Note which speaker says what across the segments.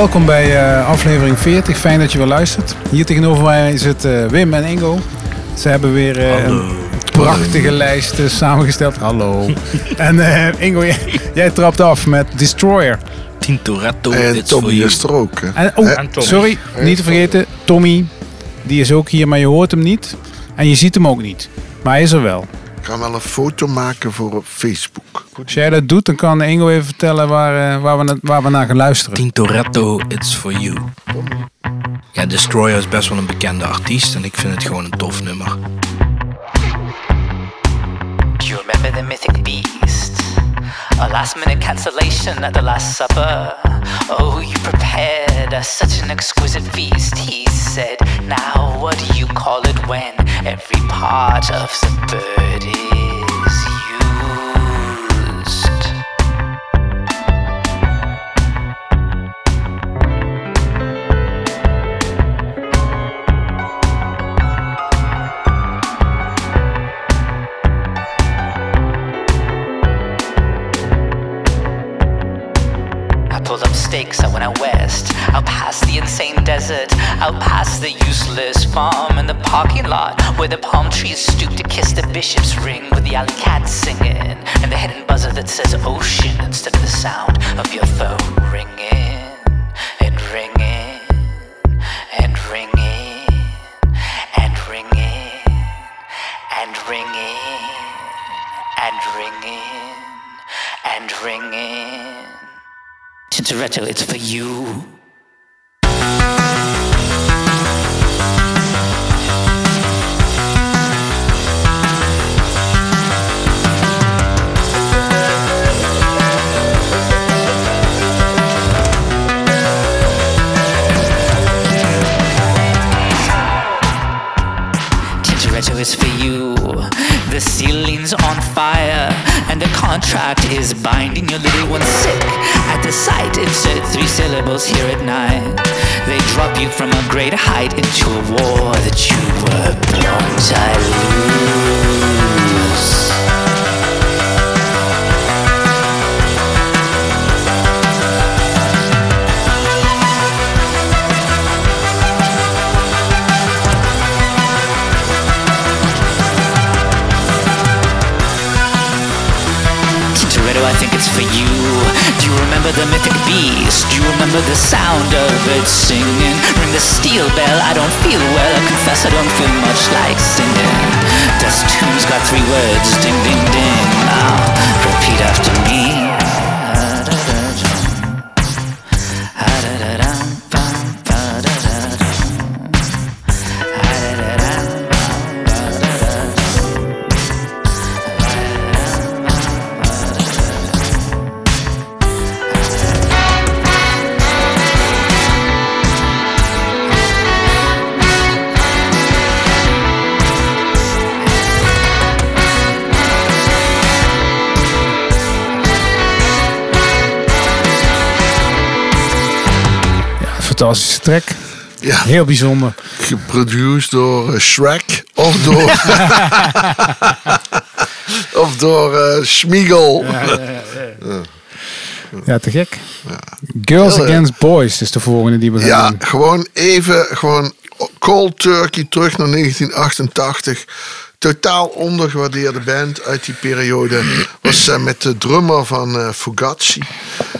Speaker 1: Welkom bij uh, aflevering 40. Fijn dat je weer luistert. Hier tegenover mij zitten uh, Wim en Ingo. Ze hebben weer uh, een prachtige lijst samengesteld. Hallo. en Ingo, jij, jij, trapt af met Destroyer.
Speaker 2: Tintoretto.
Speaker 3: En Tommy is er ook.
Speaker 1: En, oh, en sorry, niet te vergeten. Tommy, die is ook hier, maar je hoort hem niet. En je ziet hem ook niet. Maar hij is er wel.
Speaker 3: Ik ga wel een foto maken voor op Facebook.
Speaker 1: Als jij dat doet, dan kan Ingo even vertellen waar, uh, waar, we, waar we naar gaan luisteren.
Speaker 2: Tintoretto, It's For You. Ja, Destroyer is best wel een bekende artiest en ik vind het gewoon een tof nummer.
Speaker 4: Do you remember the mythic beast? A last minute cancellation at the Last Supper. Oh, you prepared such an exquisite feast, he said. Now, what do you call it when every part of the bird is stakes, I went out west. Out past the insane desert, out past the useless farm and the parking lot where the palm trees stoop to kiss the bishop's ring with the alley cat singing and the hidden buzzer that says ocean instead of the sound of your phone ringing and ringing and ringing and ringing and ringing and ringing and ringing. Tintoretto, it's for you. Contract is binding your little one sick. At the sight, insert three syllables here at night. They drop you from a great height into a war that you were born to lose. For you. Do you remember the mythic beast? Do you remember the sound of it singing? Ring the steel bell, I don't feel well. I confess I don't feel much like singing. This tune's got three words, ding ding ding. Now repeat after me.
Speaker 1: Fantastische track.
Speaker 3: Ja,
Speaker 1: Heel bijzonder.
Speaker 3: geproduced door eh, Shrek of door, of door eh, Schmiegel.
Speaker 1: Ja, te gek. Girls
Speaker 3: Heel, eh,
Speaker 1: Against Boys is de volgende die we gaan
Speaker 3: Ja,
Speaker 1: doen.
Speaker 3: gewoon even, gewoon cold turkey terug naar 1988. Totaal ondergewaardeerde band uit die periode. Was eh, met de drummer van eh Fugazi.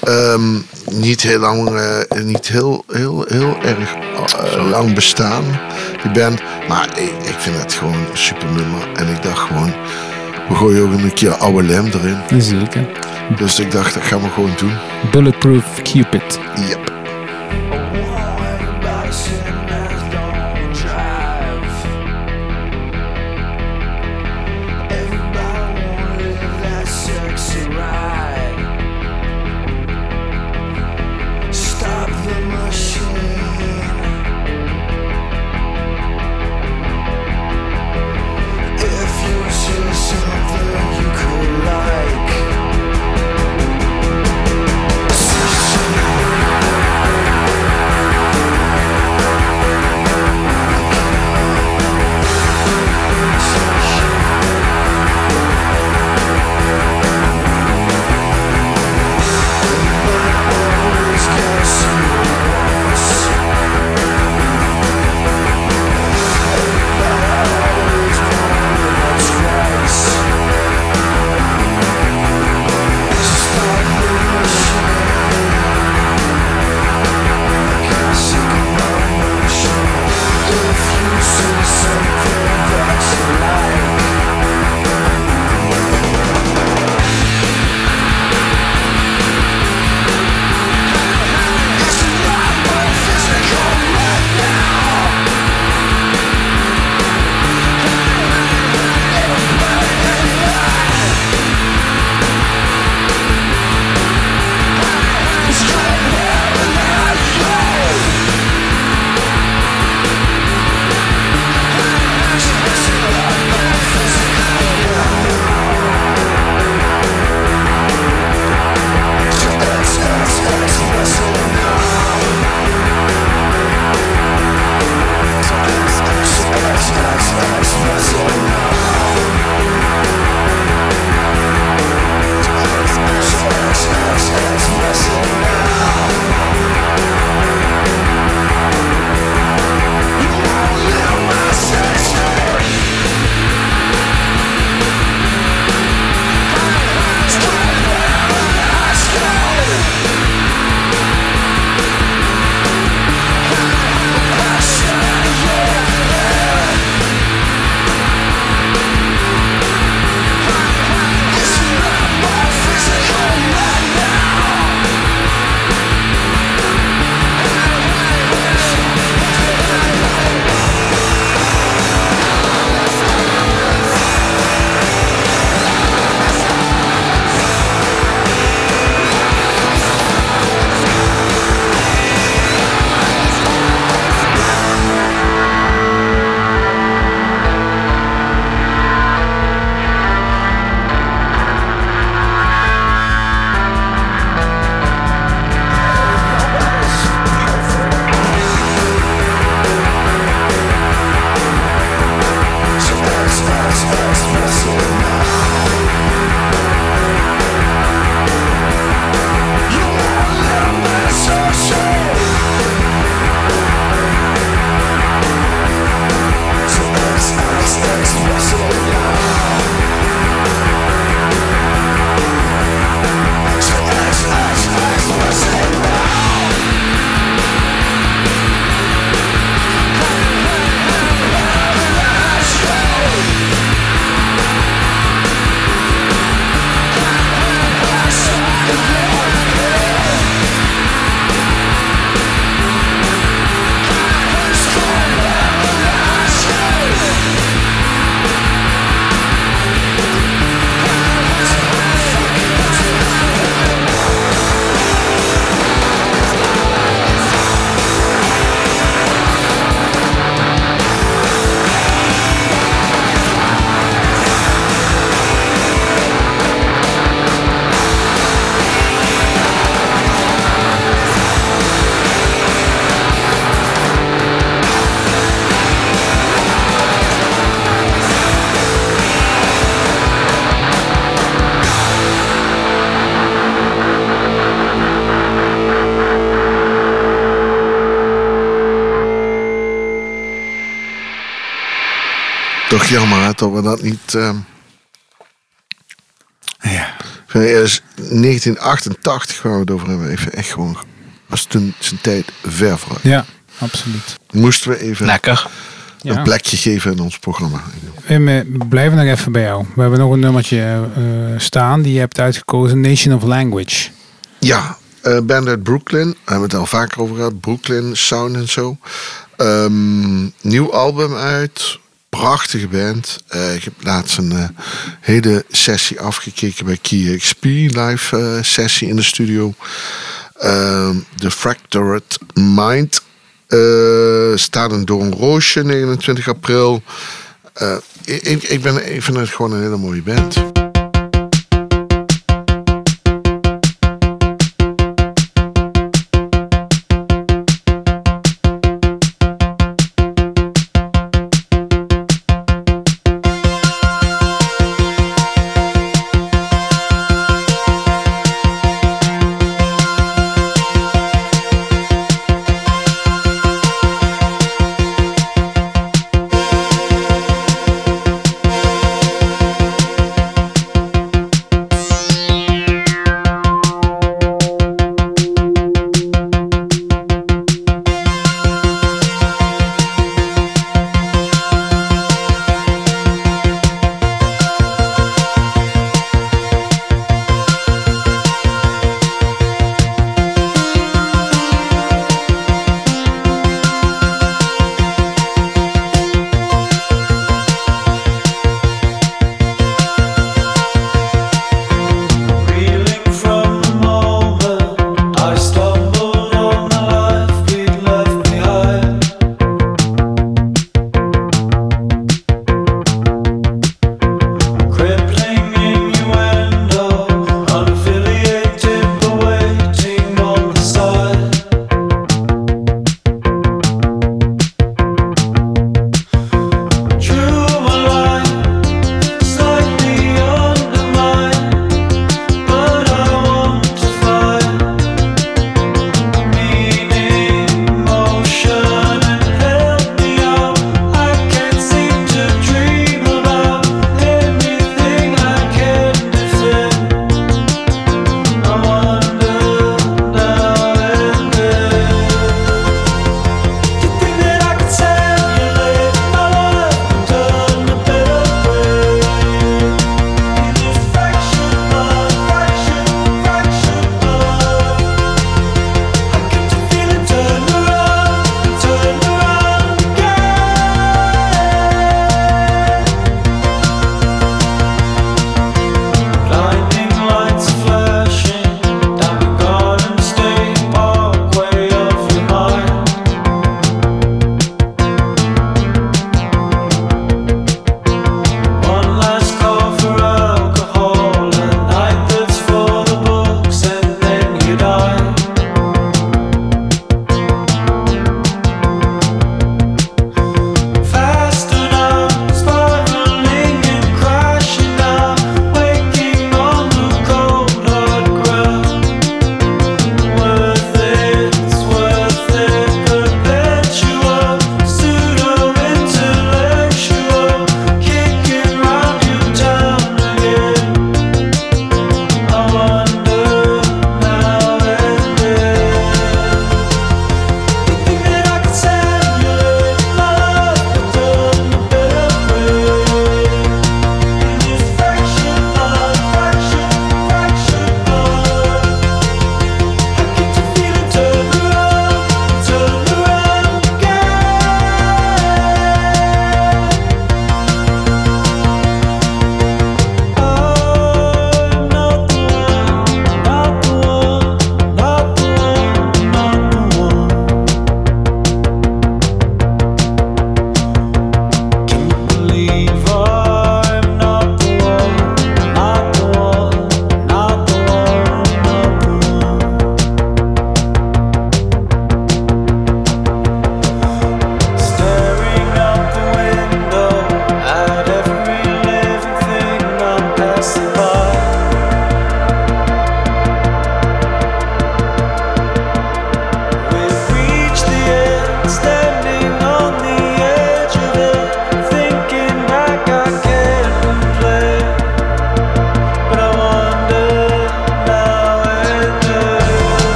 Speaker 3: Ehm, niet heel lang, eh, niet heel, heel, heel erg eh, lang bestaan, die band. Maar ik, ik vind het gewoon een super nummer. En ik dacht gewoon, we gooien ook een keer oude lem erin.
Speaker 1: Zeker.
Speaker 3: Dus ik dacht, dat gaan we gewoon doen.
Speaker 1: Bulletproof Cupid.
Speaker 3: Yep.
Speaker 5: Jammer hè, dat we dat niet... ehm,
Speaker 1: Ja.
Speaker 5: ik vind eerst 1988 waar we het over hebben. Even echt gewoon... was toen zijn tijd ver vooruit.
Speaker 1: ja, absoluut.
Speaker 5: Moesten we even
Speaker 3: Lekker.
Speaker 5: een
Speaker 1: Ja.
Speaker 5: plekje geven in ons programma.
Speaker 1: Eh, we blijven nog even bij jou. We hebben nog een nummertje eh, staan die je hebt uitgekozen. Nation of Language.
Speaker 5: Ja, eh band uit Brooklyn. Daar hebben we het al vaker over gehad. Brooklyn Sound en zo. Ehm, nieuw album uit. Prachtige band. Eh, ik heb laatst een eh, hele sessie afgekeken bij Key XP. Live eh, sessie in de studio. Ehm, The Fractured Mind. staat door een roosje 29 april. Ik, ik, ben, ik vind het gewoon een hele mooie band.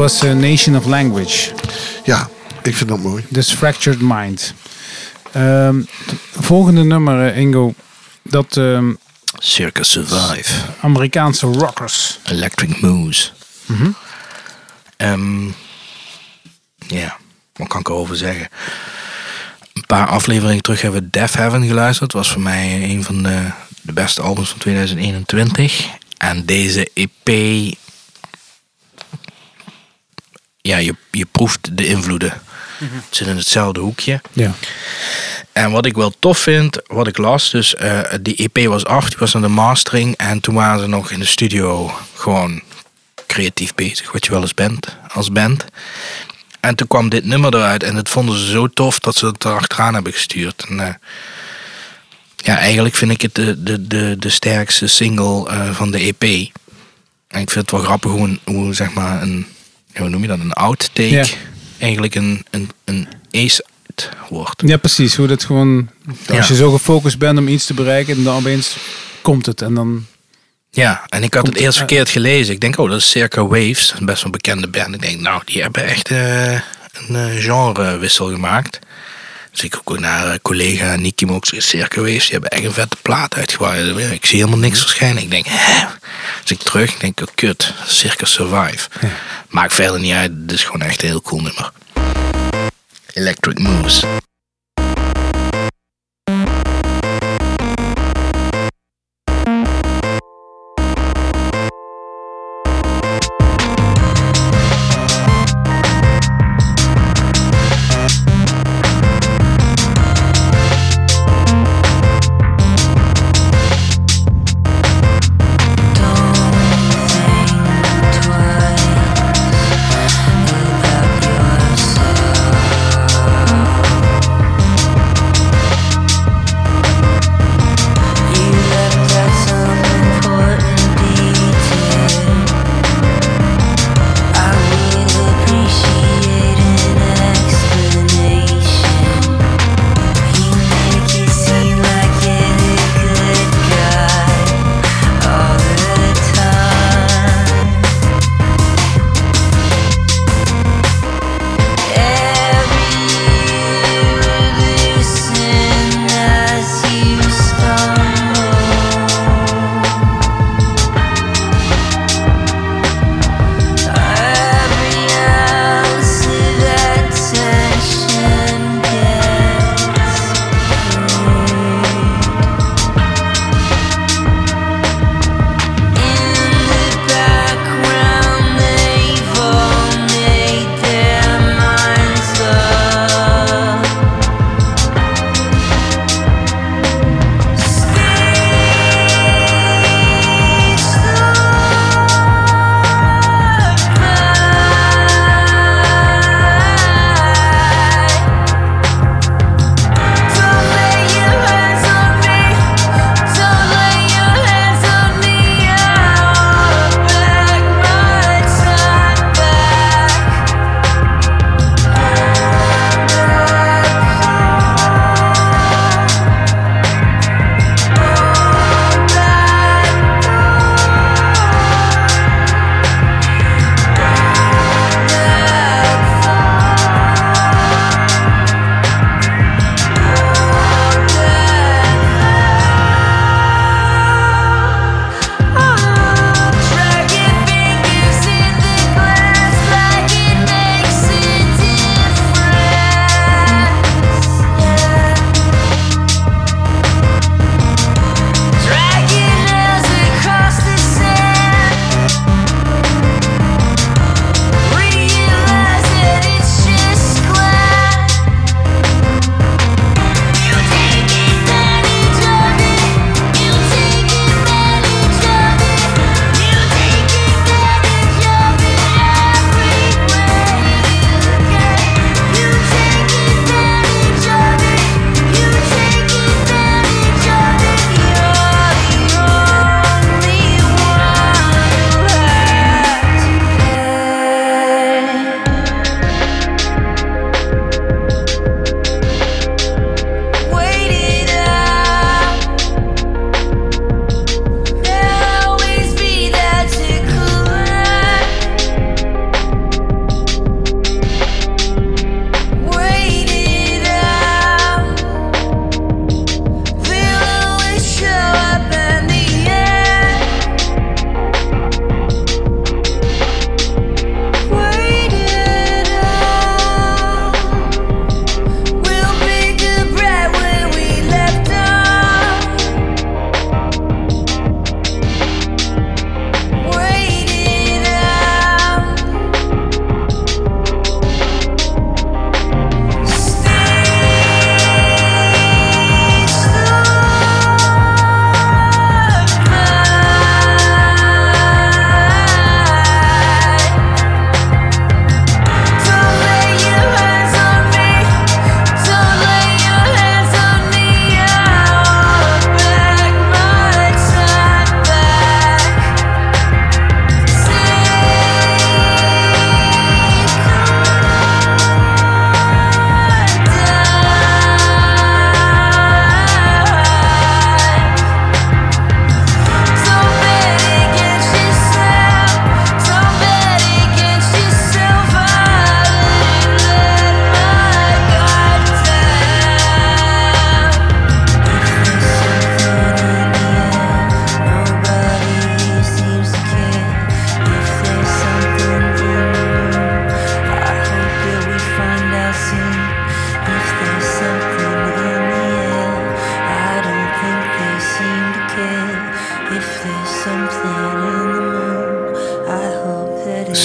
Speaker 1: Was eh, Nation of Language.
Speaker 3: Ja, ik vind dat mooi.
Speaker 1: Dus Fractured Mind. Ehm, volgende nummer, eh, Ingo. Dat ehm,
Speaker 2: Circus Survive.
Speaker 1: Amerikaanse rockers.
Speaker 2: Electric Moose. Ehm, ja, wat kan ik erover zeggen? Een paar afleveringen terug hebben we Death Heaven geluisterd. Dat was voor mij een van de, de beste albums van 2021. En deze EP... Ja, je, je proeft de invloeden. Het zit in hetzelfde hoekje.
Speaker 1: Ja.
Speaker 2: En wat ik wel tof vind, wat ik las, dus eh, die EP was af, die was aan de mastering. En toen waren ze nog in de studio gewoon creatief bezig, wat je wel eens bent als band. En toen kwam dit nummer eruit en dat vonden ze zo tof dat ze het erachteraan hebben gestuurd. En, eh, ja, eigenlijk vind ik het de, de, de, de sterkste single eh, van de EP. En ik vind het wel grappig hoe, hoe zeg maar een, hoe noem je dat, een outtake
Speaker 1: Ja.
Speaker 2: eigenlijk een, een, een ace wordt.
Speaker 1: ja, precies. Hoe dat gewoon... Als je zo gefocust bent om iets te bereiken, en dan opeens komt het. En dan...
Speaker 2: Ja, en ik had het eerst verkeerd gelezen. Ik denk, oh, dat is Circa Waves, een best wel een bekende band. Ik denk, nou, die hebben echt eh, een eh, genrewissel gemaakt. Ik ook naar eh, collega Niki ook zei, Circa Waves, die hebben echt een vette plaat uitgewaard. Ik zie helemaal niks verschijnen. Ik denk, hè? Dus ik terug, ik denk, oh, kut, Circa Survive. Maakt verder niet uit, het is gewoon echt een heel cool nummer. Electric Moose.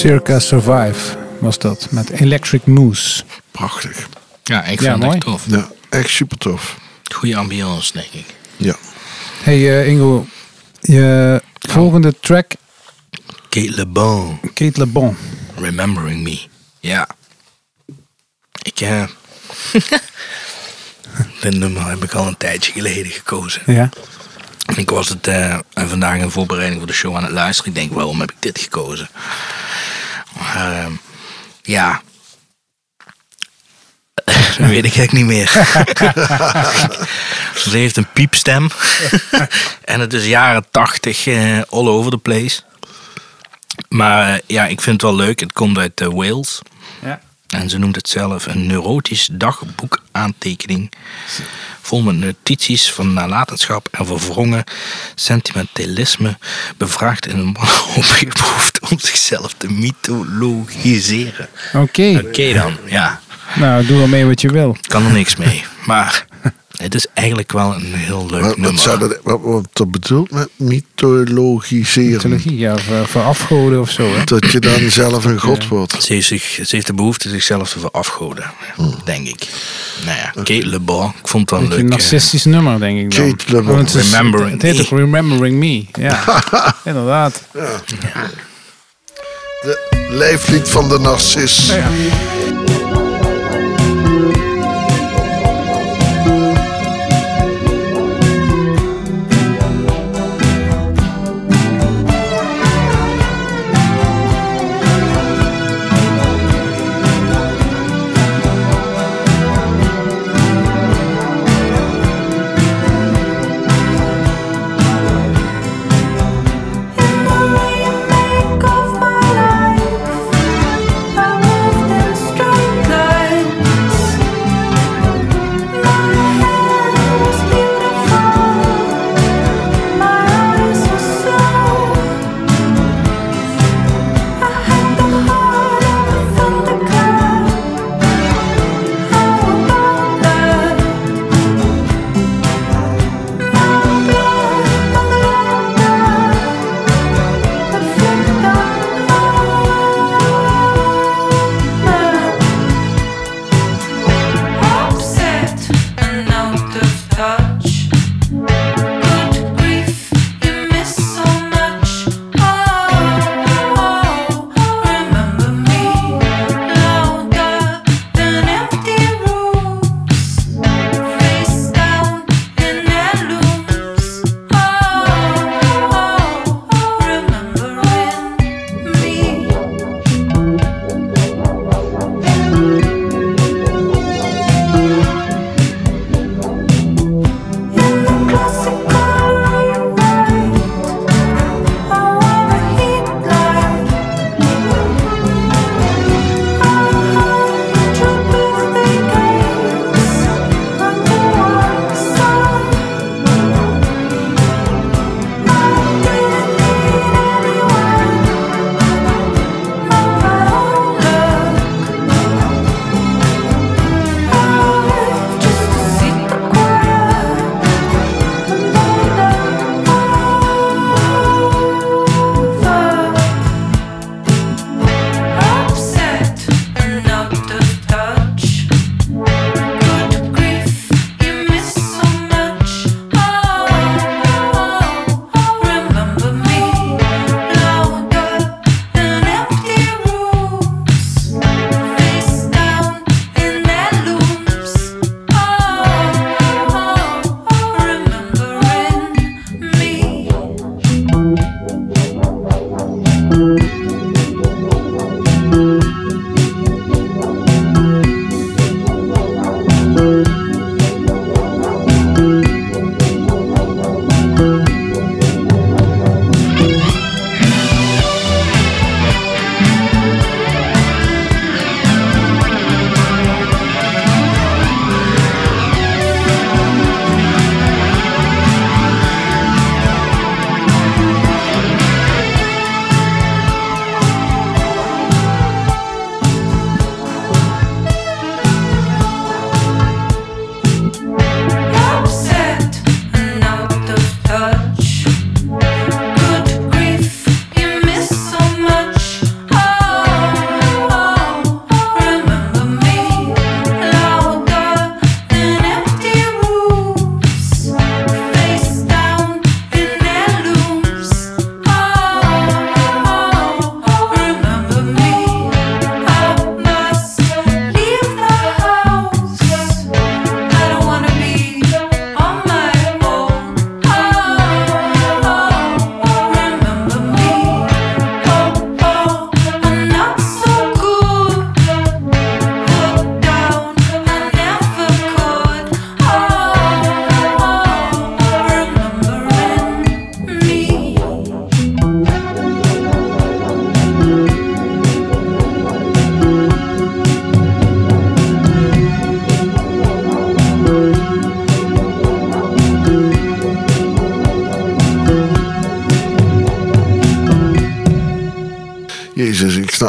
Speaker 1: Circa Survive was dat. Met Electric Moose.
Speaker 3: Prachtig.
Speaker 2: Ja, ik
Speaker 1: Ja,
Speaker 2: vind het
Speaker 1: mooi.
Speaker 2: echt tof.
Speaker 3: Ja, echt super tof.
Speaker 2: Goede ambiance, denk ik.
Speaker 3: Ja.
Speaker 1: Hey eh, Ingo, je volgende track,
Speaker 2: Kate Le Bon,
Speaker 1: Kate Le Bon.
Speaker 2: Remembering Me. Ja. Ik, eh... Dit nummer heb ik al een tijdje geleden gekozen.
Speaker 1: Ja.
Speaker 2: Ik was het eh, vandaag in voorbereiding voor de show aan het luisteren. Ik denk, waarom heb ik dit gekozen? Ehm, ja. Dat weet ik eigenlijk niet meer. Ze heeft een piepstem. en het is jaren tachtig, eh, all over the place. Maar eh, ja, ik vind het wel leuk. Het komt uit eh, Wales.
Speaker 1: Ja.
Speaker 2: En ze noemt het zelf een neurotisch dagboekaantekening. Vol met notities van nalatenschap en verwrongen sentimentalisme. Bevraagd in een wanhopige behoefte om zichzelf te mythologiseren.
Speaker 1: Oké,
Speaker 2: Oké dan, ja.
Speaker 1: nou doe ermee wat je wil.
Speaker 2: Kan er niks mee. Maar het is eigenlijk wel een heel leuk
Speaker 3: Wat, wat,
Speaker 2: nummer.
Speaker 3: zou dat, wat, wat dat bedoelt met mythologiseren?
Speaker 1: Mythologie, ja, voor, voor afgoden of zo. Hè?
Speaker 3: Dat je dan zelf een god wordt.
Speaker 2: Ze heeft, zich, ze heeft de behoefte zichzelf te verafgoden, denk ik. Nou ja, Kate Le Bon, ik vond het wel
Speaker 1: Beetje
Speaker 2: leuk.
Speaker 1: een narcistisch nummer, denk ik dan.
Speaker 3: Kate Le Bon.
Speaker 1: Want het is-
Speaker 2: Remembering
Speaker 1: Het heet
Speaker 2: Me.
Speaker 1: ook Remembering Me. Ja, inderdaad.
Speaker 3: De lijflied van de narcis.
Speaker 1: Ja.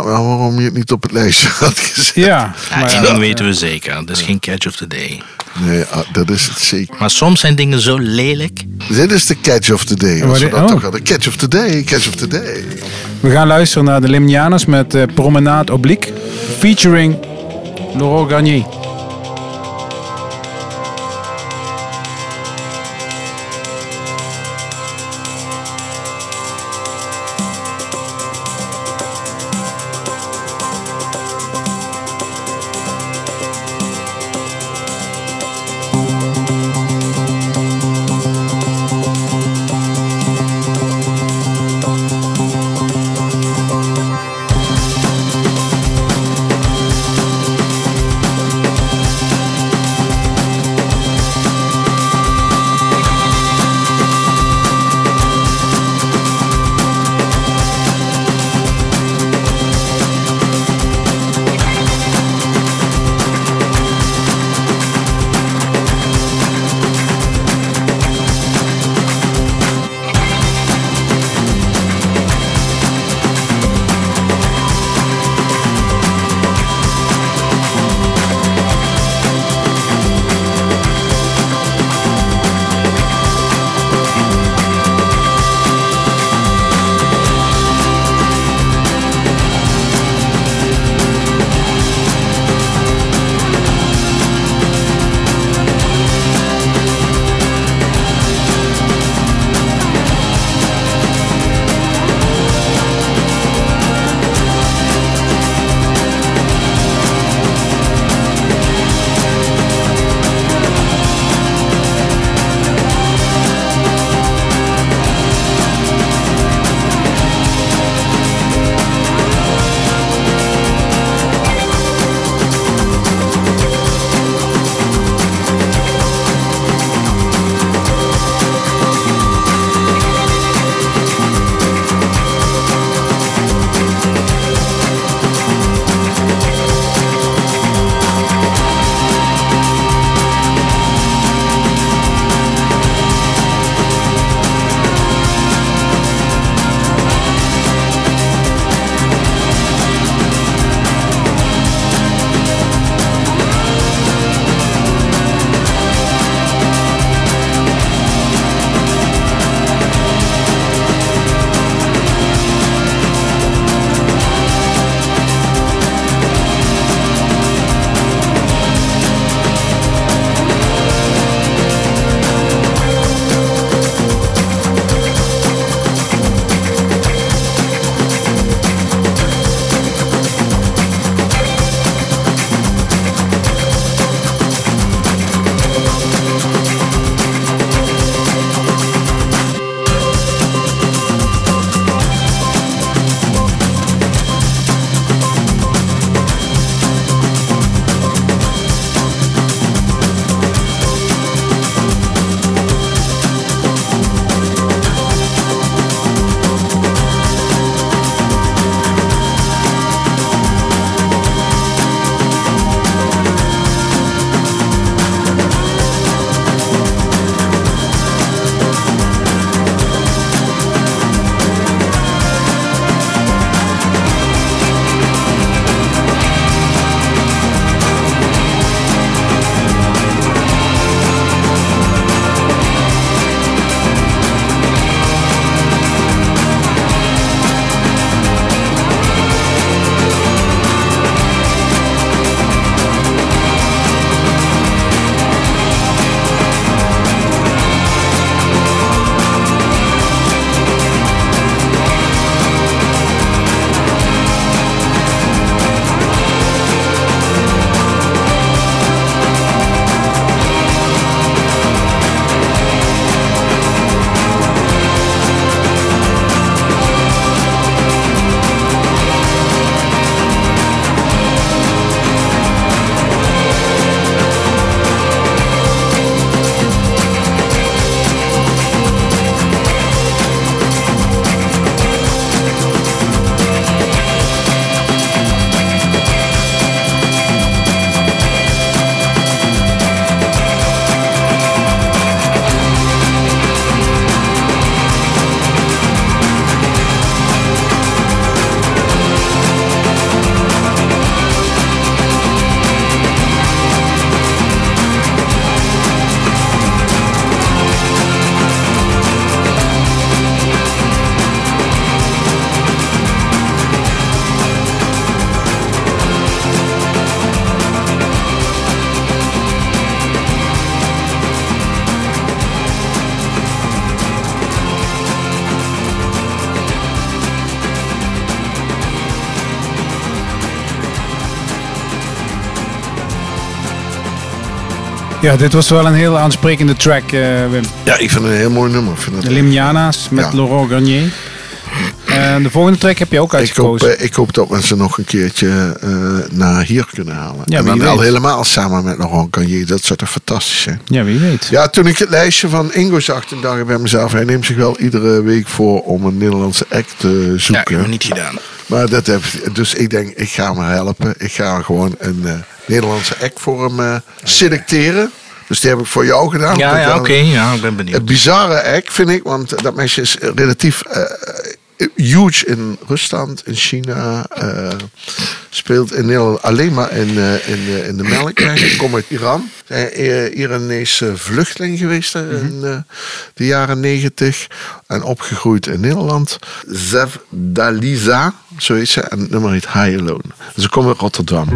Speaker 3: Wel waarom je het niet op het lijstje had gezet.
Speaker 1: Ja, maar ja,
Speaker 2: ding weten we zeker. Het is geen catch of the day.
Speaker 3: Nee, ah, dat is het zeker.
Speaker 2: Maar soms zijn dingen zo lelijk.
Speaker 3: Dit is de catch of the day.
Speaker 1: Maar
Speaker 3: Als we dat
Speaker 1: oh.
Speaker 3: toch hadden. Catch of the day, catch of the day.
Speaker 1: we gaan luisteren naar de Limnianers met eh, Promenade Oblique. Featuring Laurent Garnier. Ja, dit was wel een heel aansprekende track, eh, Wim.
Speaker 3: Ja, ik vind het een heel mooi nummer. Vind het
Speaker 1: De Limniana's met
Speaker 3: Ja.
Speaker 1: Laurent Garnier. En de volgende track heb je ook
Speaker 3: Ik hoop,
Speaker 1: uitgekozen.
Speaker 3: eh, ik hoop dat we ze nog een keertje eh, naar hier kunnen halen.
Speaker 1: Ja,
Speaker 3: en al helemaal samen met Laurent Garnier. Dat zou toch fantastisch zijn.
Speaker 1: Ja, wie weet.
Speaker 3: Ja, toen ik het lijstje van Ingo zag, toen dacht ik bij mezelf... hij neemt zich wel iedere week voor om een Nederlandse act te
Speaker 2: Ja, ik
Speaker 3: zoeken.
Speaker 2: heb het niet gedaan.
Speaker 3: Maar dat heb, dus ik denk, ik ga hem helpen. Ik ga gewoon een eh, Nederlandse voor hem eh, selecteren. Dus die heb ik voor jou gedaan.
Speaker 2: Ja, ja
Speaker 3: wel
Speaker 2: oké. Ja, ik ben
Speaker 3: Een
Speaker 2: benieuwd.
Speaker 3: bizarre act vind ik, want dat meisje is relatief eh, huge in Rusland, in China. eh, speelt in Nederland alleen maar in, eh, in, eh, in de melkweg. Komt uit Iran. Zij eh, Iranese vluchteling geweest hè, in eh, de jaren negentig. En opgegroeid in Nederland. Zev Daliza, zo heet ze. En het nummer heet High Alone. Ze komt uit Rotterdam.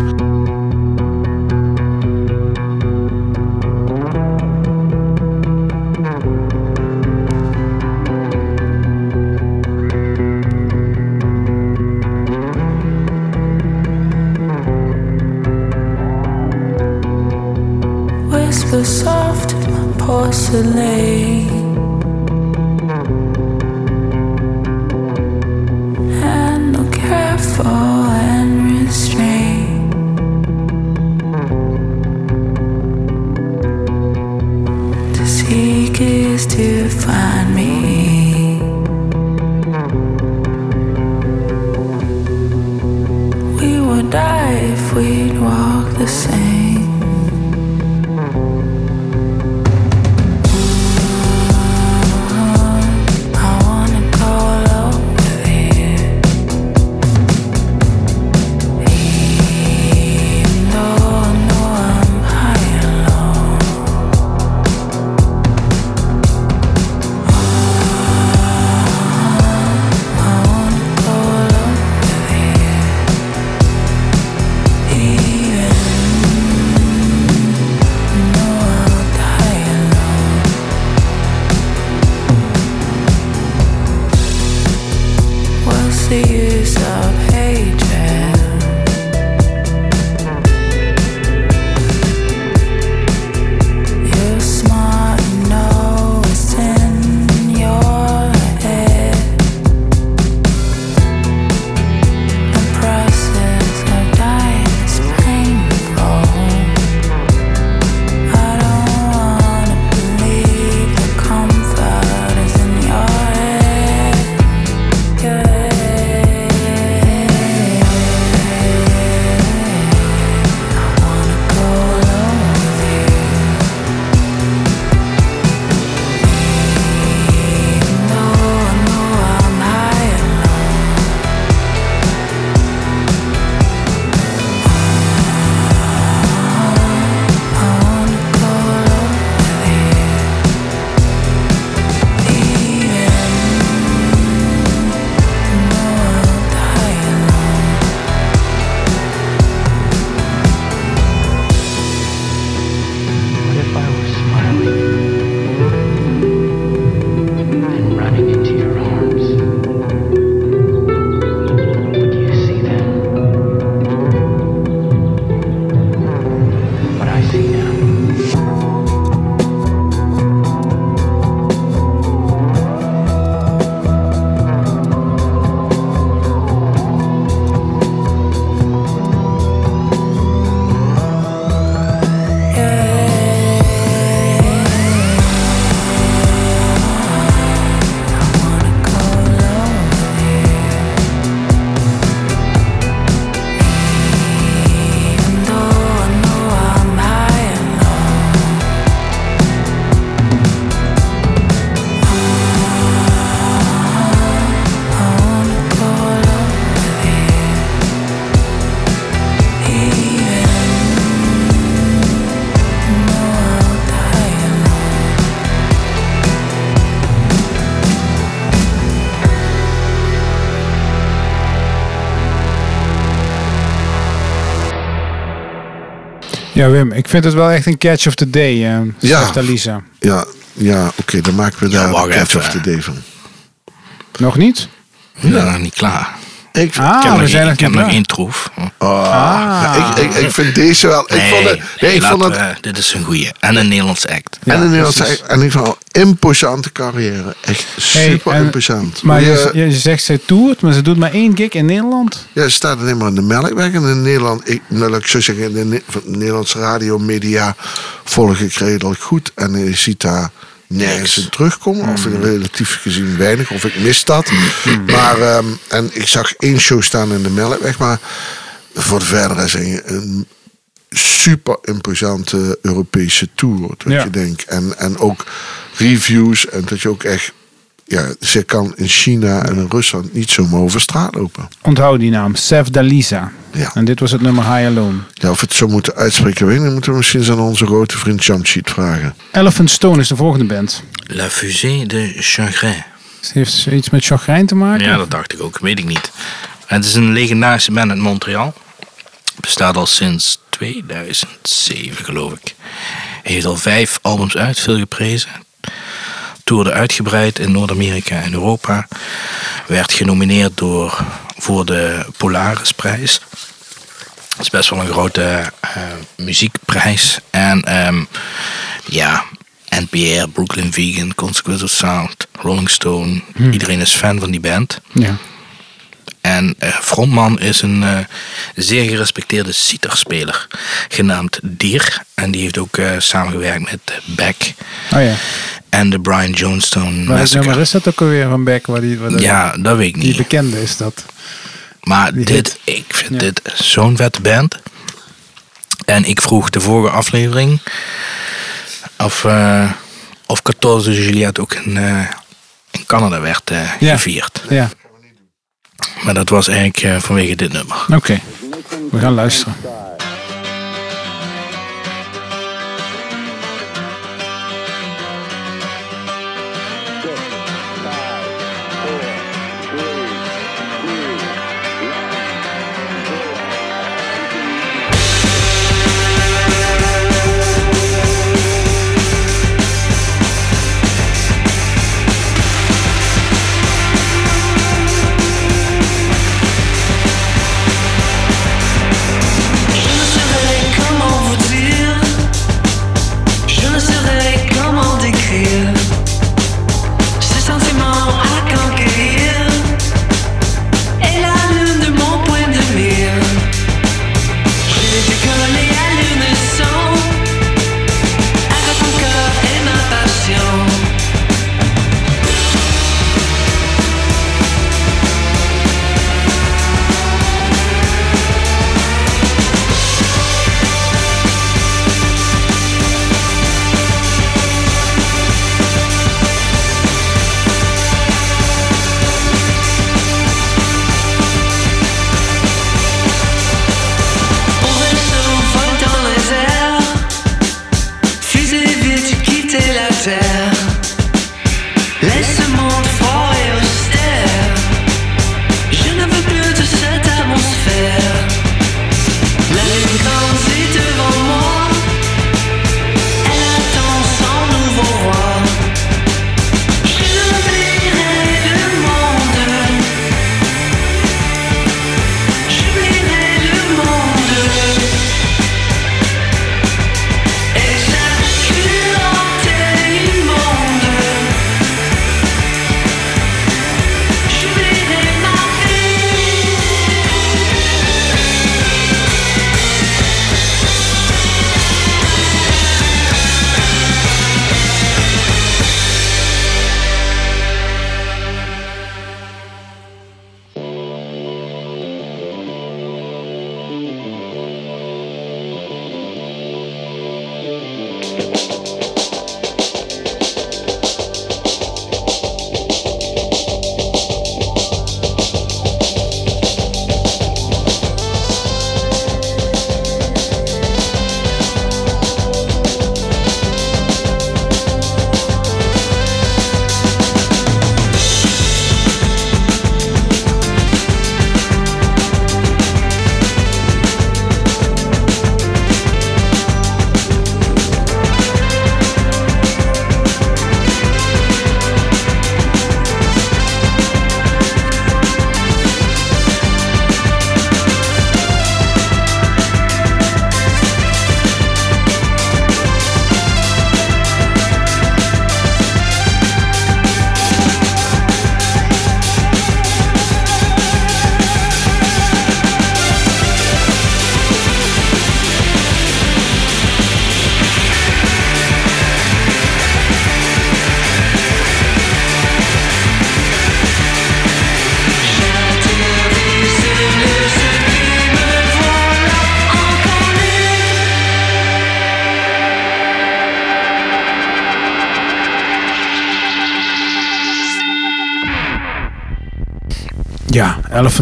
Speaker 1: Ja, Wim, ik vind het wel echt een catch of the day. eh
Speaker 3: Ja.
Speaker 1: zegt Alisa.
Speaker 3: Ja, ja oké, dan maken we
Speaker 2: Ja,
Speaker 3: daar een catch
Speaker 2: even.
Speaker 3: of the day van.
Speaker 1: Nog niet?
Speaker 2: We zijn nog niet klaar.
Speaker 3: Ik,
Speaker 1: Ah,
Speaker 2: ik heb,
Speaker 1: we
Speaker 2: nog,
Speaker 1: zijn
Speaker 2: één- ik heb nog troef.
Speaker 3: oh,
Speaker 1: Ah.
Speaker 3: ik, ik, ik vind deze wel. Ik vond het, nee, ik vond het
Speaker 2: we- dit is een goeie. En een Nederlands act.
Speaker 1: Ja,
Speaker 3: en een Nederlandse,
Speaker 1: precies.
Speaker 3: en in ieder geval imposante carrière. Echt super
Speaker 1: en-
Speaker 3: imposant.
Speaker 1: Maar je, je, je zegt zij toert, maar ze doet maar één gig in Nederland.
Speaker 3: Ja, ze staat alleen maar in de Melkweg. En in Nederland, ik, nou, ik zo zeggen, in de Nederlandse radiomedia volg ik redelijk goed. En je ziet daar nergens in terugkomen. Of
Speaker 1: Hmm.
Speaker 3: relatief gezien weinig. Of ik mis dat. Maar, ehm, en ik zag één show staan in de Melkweg. Maar voor de verdere is een, een super imposante Europese tour. Dat
Speaker 1: Ja.
Speaker 3: je denkt. En, en ook reviews. En dat je ook echt... Ja, ze kan in China en in Rusland niet zomaar over straat lopen.
Speaker 1: Onthoud die naam, Sef Dalisa.
Speaker 3: Ja.
Speaker 1: En dit was het nummer High Alone.
Speaker 3: Ja, of we het zo moeten uitspreken, weet ik niet. moeten we misschien eens aan onze grote vriend Jamshid vragen.
Speaker 1: Elephant Stone is de volgende band.
Speaker 2: La Fusée de Chagrin.
Speaker 1: Heeft ze iets met chagrijn te maken?
Speaker 2: Ja, dat dacht ik ook. Weet ik niet. Het is een legendarische band uit Montreal. Bestaat al sinds 2007, geloof ik. Heeft al vijf albums uit, veel geprezen. Toerde uitgebreid in Noord-Amerika en Europa. Werd genomineerd door, voor de Polarisprijs. Dat is best wel een grote eh, muziekprijs. En ehm, ja, NPR, Brooklyn Vegan, Consequence of Sound, Rolling Stone. Iedereen is fan van die band.
Speaker 1: Ja.
Speaker 2: En eh, frontman is een eh, zeer gerespecteerde sitarspeler genaamd Dier. En die heeft ook samengewerkt met Beck
Speaker 1: Oh ja.
Speaker 2: En de Brian Jonestown
Speaker 1: Welk
Speaker 2: Massacre.
Speaker 1: nummer is dat ook alweer van Beck? Waar die, waar
Speaker 2: Ja, dat weet ik
Speaker 1: Die
Speaker 2: niet.
Speaker 1: bekende is dat.
Speaker 2: Maar
Speaker 1: die
Speaker 2: dit, ik vind
Speaker 1: Ja.
Speaker 2: dit zo'n vette band. En ik vroeg de vorige aflevering of, eh of 14 Juliet ook in, eh, in Canada werd eh,
Speaker 1: Ja.
Speaker 2: gevierd.
Speaker 1: Ja,
Speaker 2: Maar dat was eigenlijk vanwege dit nummer.
Speaker 1: oké. We gaan luisteren.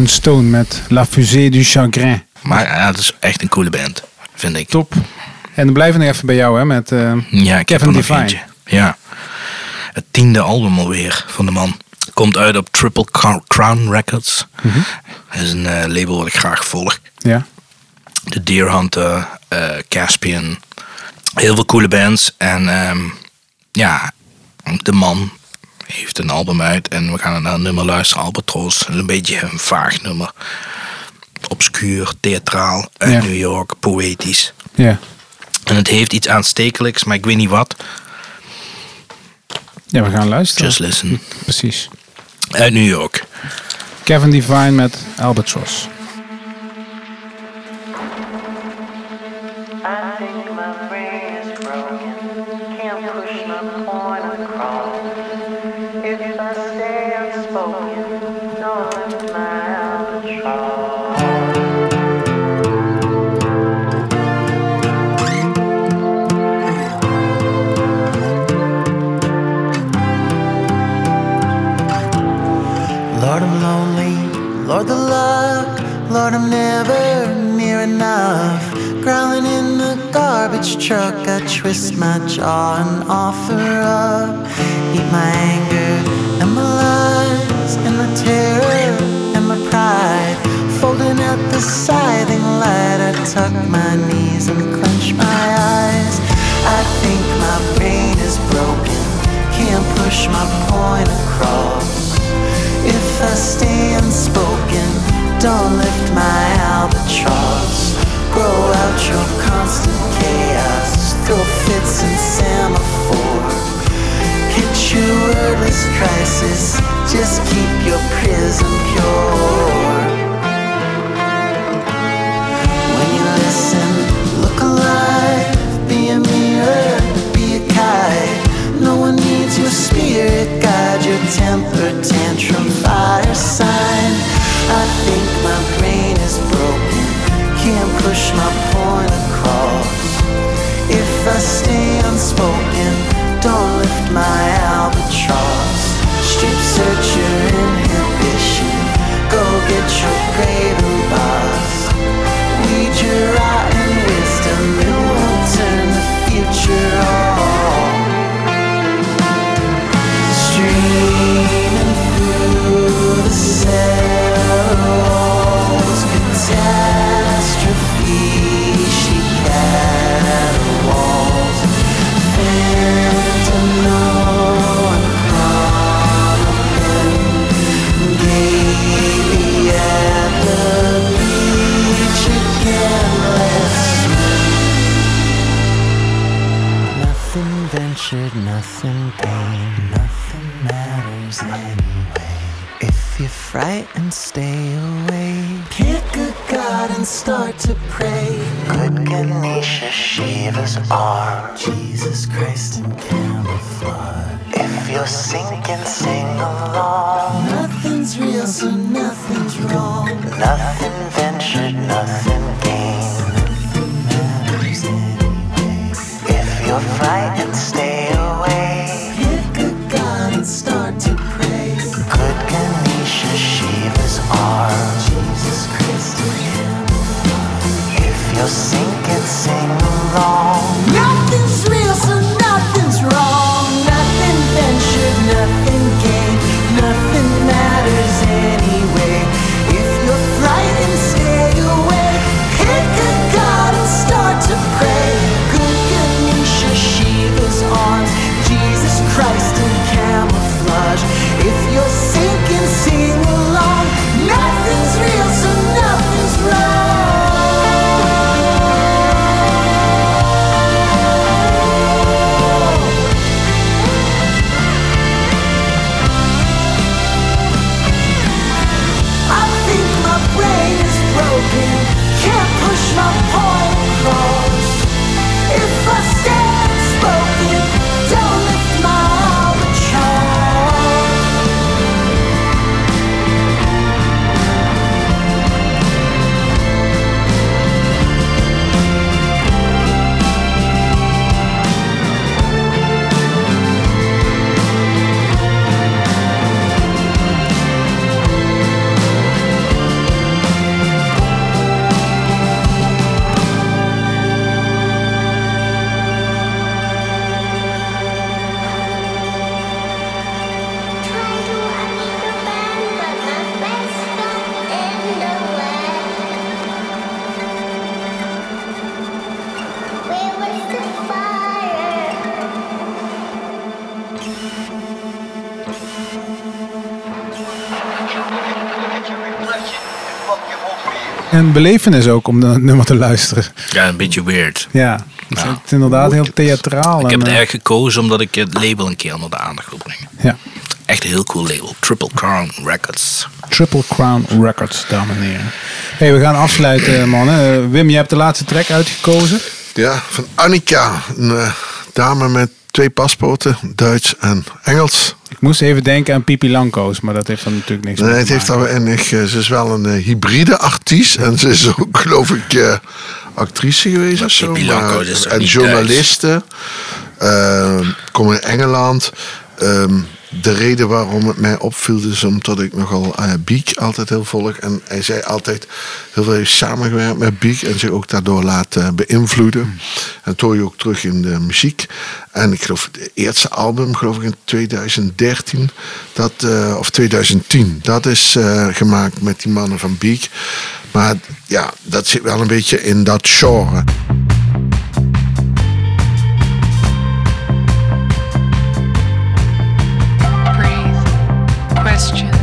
Speaker 1: Stone met La Fusée du Chagrin.
Speaker 2: Maar ja, het is echt een coole band, vind ik.
Speaker 1: Top. En dan blijven we nog even bij jou, hè, met eh,
Speaker 2: Ja,
Speaker 1: Kevin
Speaker 2: eentje. Ja. Het tiende album alweer van de man. Komt uit op Triple Cro- Crown Records.
Speaker 1: Mhm.
Speaker 2: Dat is een eh, label wat ik graag volg.
Speaker 1: Ja.
Speaker 2: De Deer Hunter, eh, Caspian. Heel veel coole bands. En ehm, ja, de man heeft een album uit. En we gaan naar een nummer luisteren, Albatros. Een beetje een vaag nummer. Obscuur, theatraal, uit
Speaker 1: Ja.
Speaker 2: New York, poëtisch.
Speaker 1: Ja.
Speaker 2: En het heeft iets aanstekelijks, maar ik weet niet wat.
Speaker 1: ja, we gaan luisteren.
Speaker 2: Just listen.
Speaker 1: Precies.
Speaker 2: Uit New York.
Speaker 1: Kevin Devine met Albatross.
Speaker 6: Garbage truck, I twist my jaw and offer up. Eat my anger and my lies and my terror and my pride. Folding out the scything light, I tuck my knees and clench my eyes. I think my brain is broken, can't push my point across. If I stay unspoken, don't lift my albatross. Grow out your constant chaos, throw fits and semaphore. Picture wordless crisis, just keep your prism pure. When you listen, look alive, be a mirror, be a kite. No one needs your spirit guide, your temper tantrum fire sign. I think my brain is broken, can't push my. If I stay unspoken, don't lift my albatross. Shiva's arm. Jesus Christ in camouflage. If you're sinking, sing along. Nothing's real, so nothing's wrong. Nothing ventured, nothing gained. Nothing matters anyway. If you're frightened, stay
Speaker 1: belevenis ook om dat nummer te luisteren.
Speaker 2: Ja, een beetje weird.
Speaker 1: Ja, het is, het is inderdaad heel theatraal.
Speaker 2: Ik heb het
Speaker 1: eh,
Speaker 2: erg gekozen omdat ik het label een keer onder de aandacht wil brengen.
Speaker 1: Ja.
Speaker 2: Echt een heel cool label. Triple Crown Records.
Speaker 1: Triple Crown Records, dames en heren. Hey, we gaan afsluiten, mannen. Eh, Wim, je hebt de laatste track uitgekozen.
Speaker 3: Ja, van Annika. Een eh, dame met twee paspoorten, Duits en Engels.
Speaker 1: Ik moest even denken aan Pipi Lanko's, maar dat heeft dan natuurlijk niks
Speaker 3: Nee,
Speaker 1: mee
Speaker 3: het
Speaker 1: te
Speaker 3: heeft
Speaker 1: maken.
Speaker 3: daar weinig. eh, Ze is wel een eh, hybride artiest. En ze is ook, geloof ik, eh, actrice geweest
Speaker 2: Maar
Speaker 3: of zo.
Speaker 2: Pippi
Speaker 3: maar-
Speaker 2: Langkous is toch
Speaker 3: en
Speaker 2: niet
Speaker 3: journaliste. Eh, kom in Engeland. Ehm, de reden waarom het mij opviel is omdat ik nogal Beek altijd heel volg. En hij zei altijd heel veel heeft samengewerkt met Beek. En zich ook daardoor laten beïnvloeden. En dat hoor je ook terug in de muziek. En ik geloof het eerste album, geloof ik in 2013. Dat, eh, of 2010. Dat is gemaakt met die mannen van Beek. Maar ja, dat zit wel een beetje in dat genre.
Speaker 7: Question.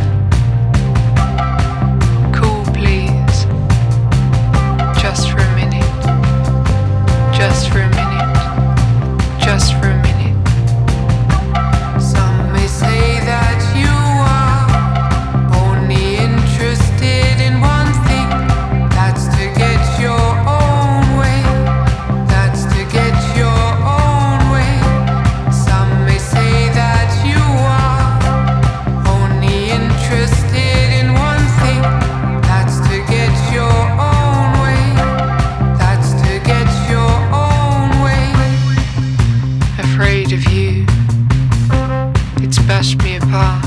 Speaker 7: Me apart.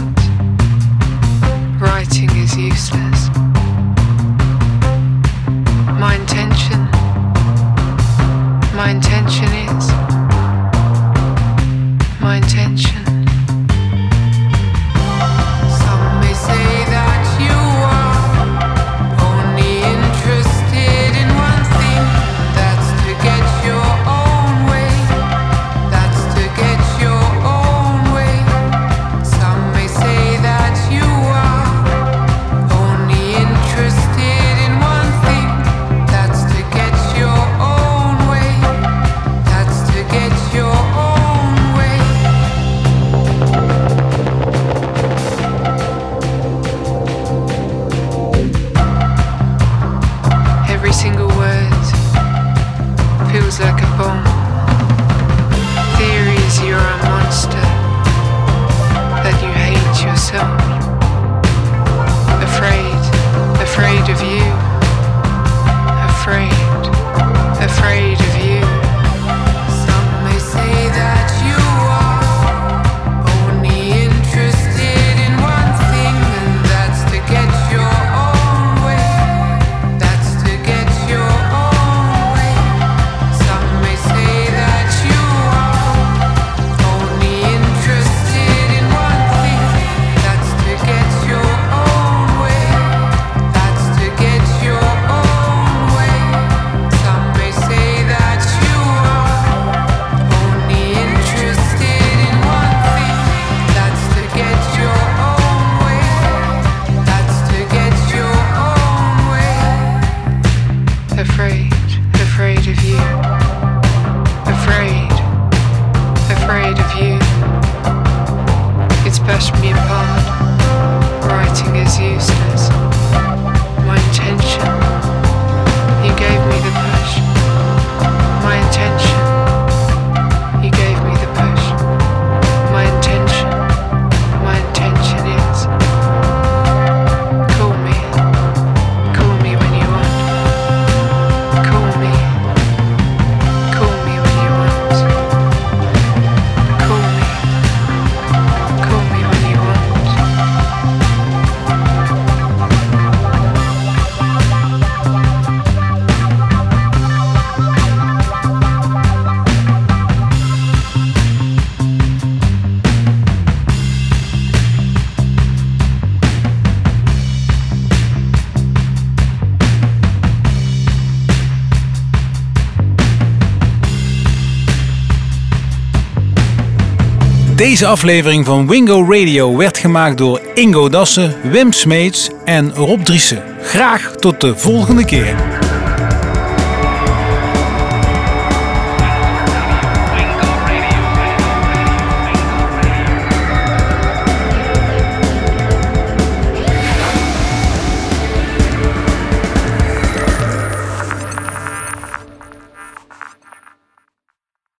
Speaker 7: Writing is useless. My intention, my intention is, my intention. Some may say
Speaker 1: Deze aflevering van Wingo Radio werd gemaakt door Ingo Dassen, Wim Smeets en Rob Driessen. Graag tot de volgende keer.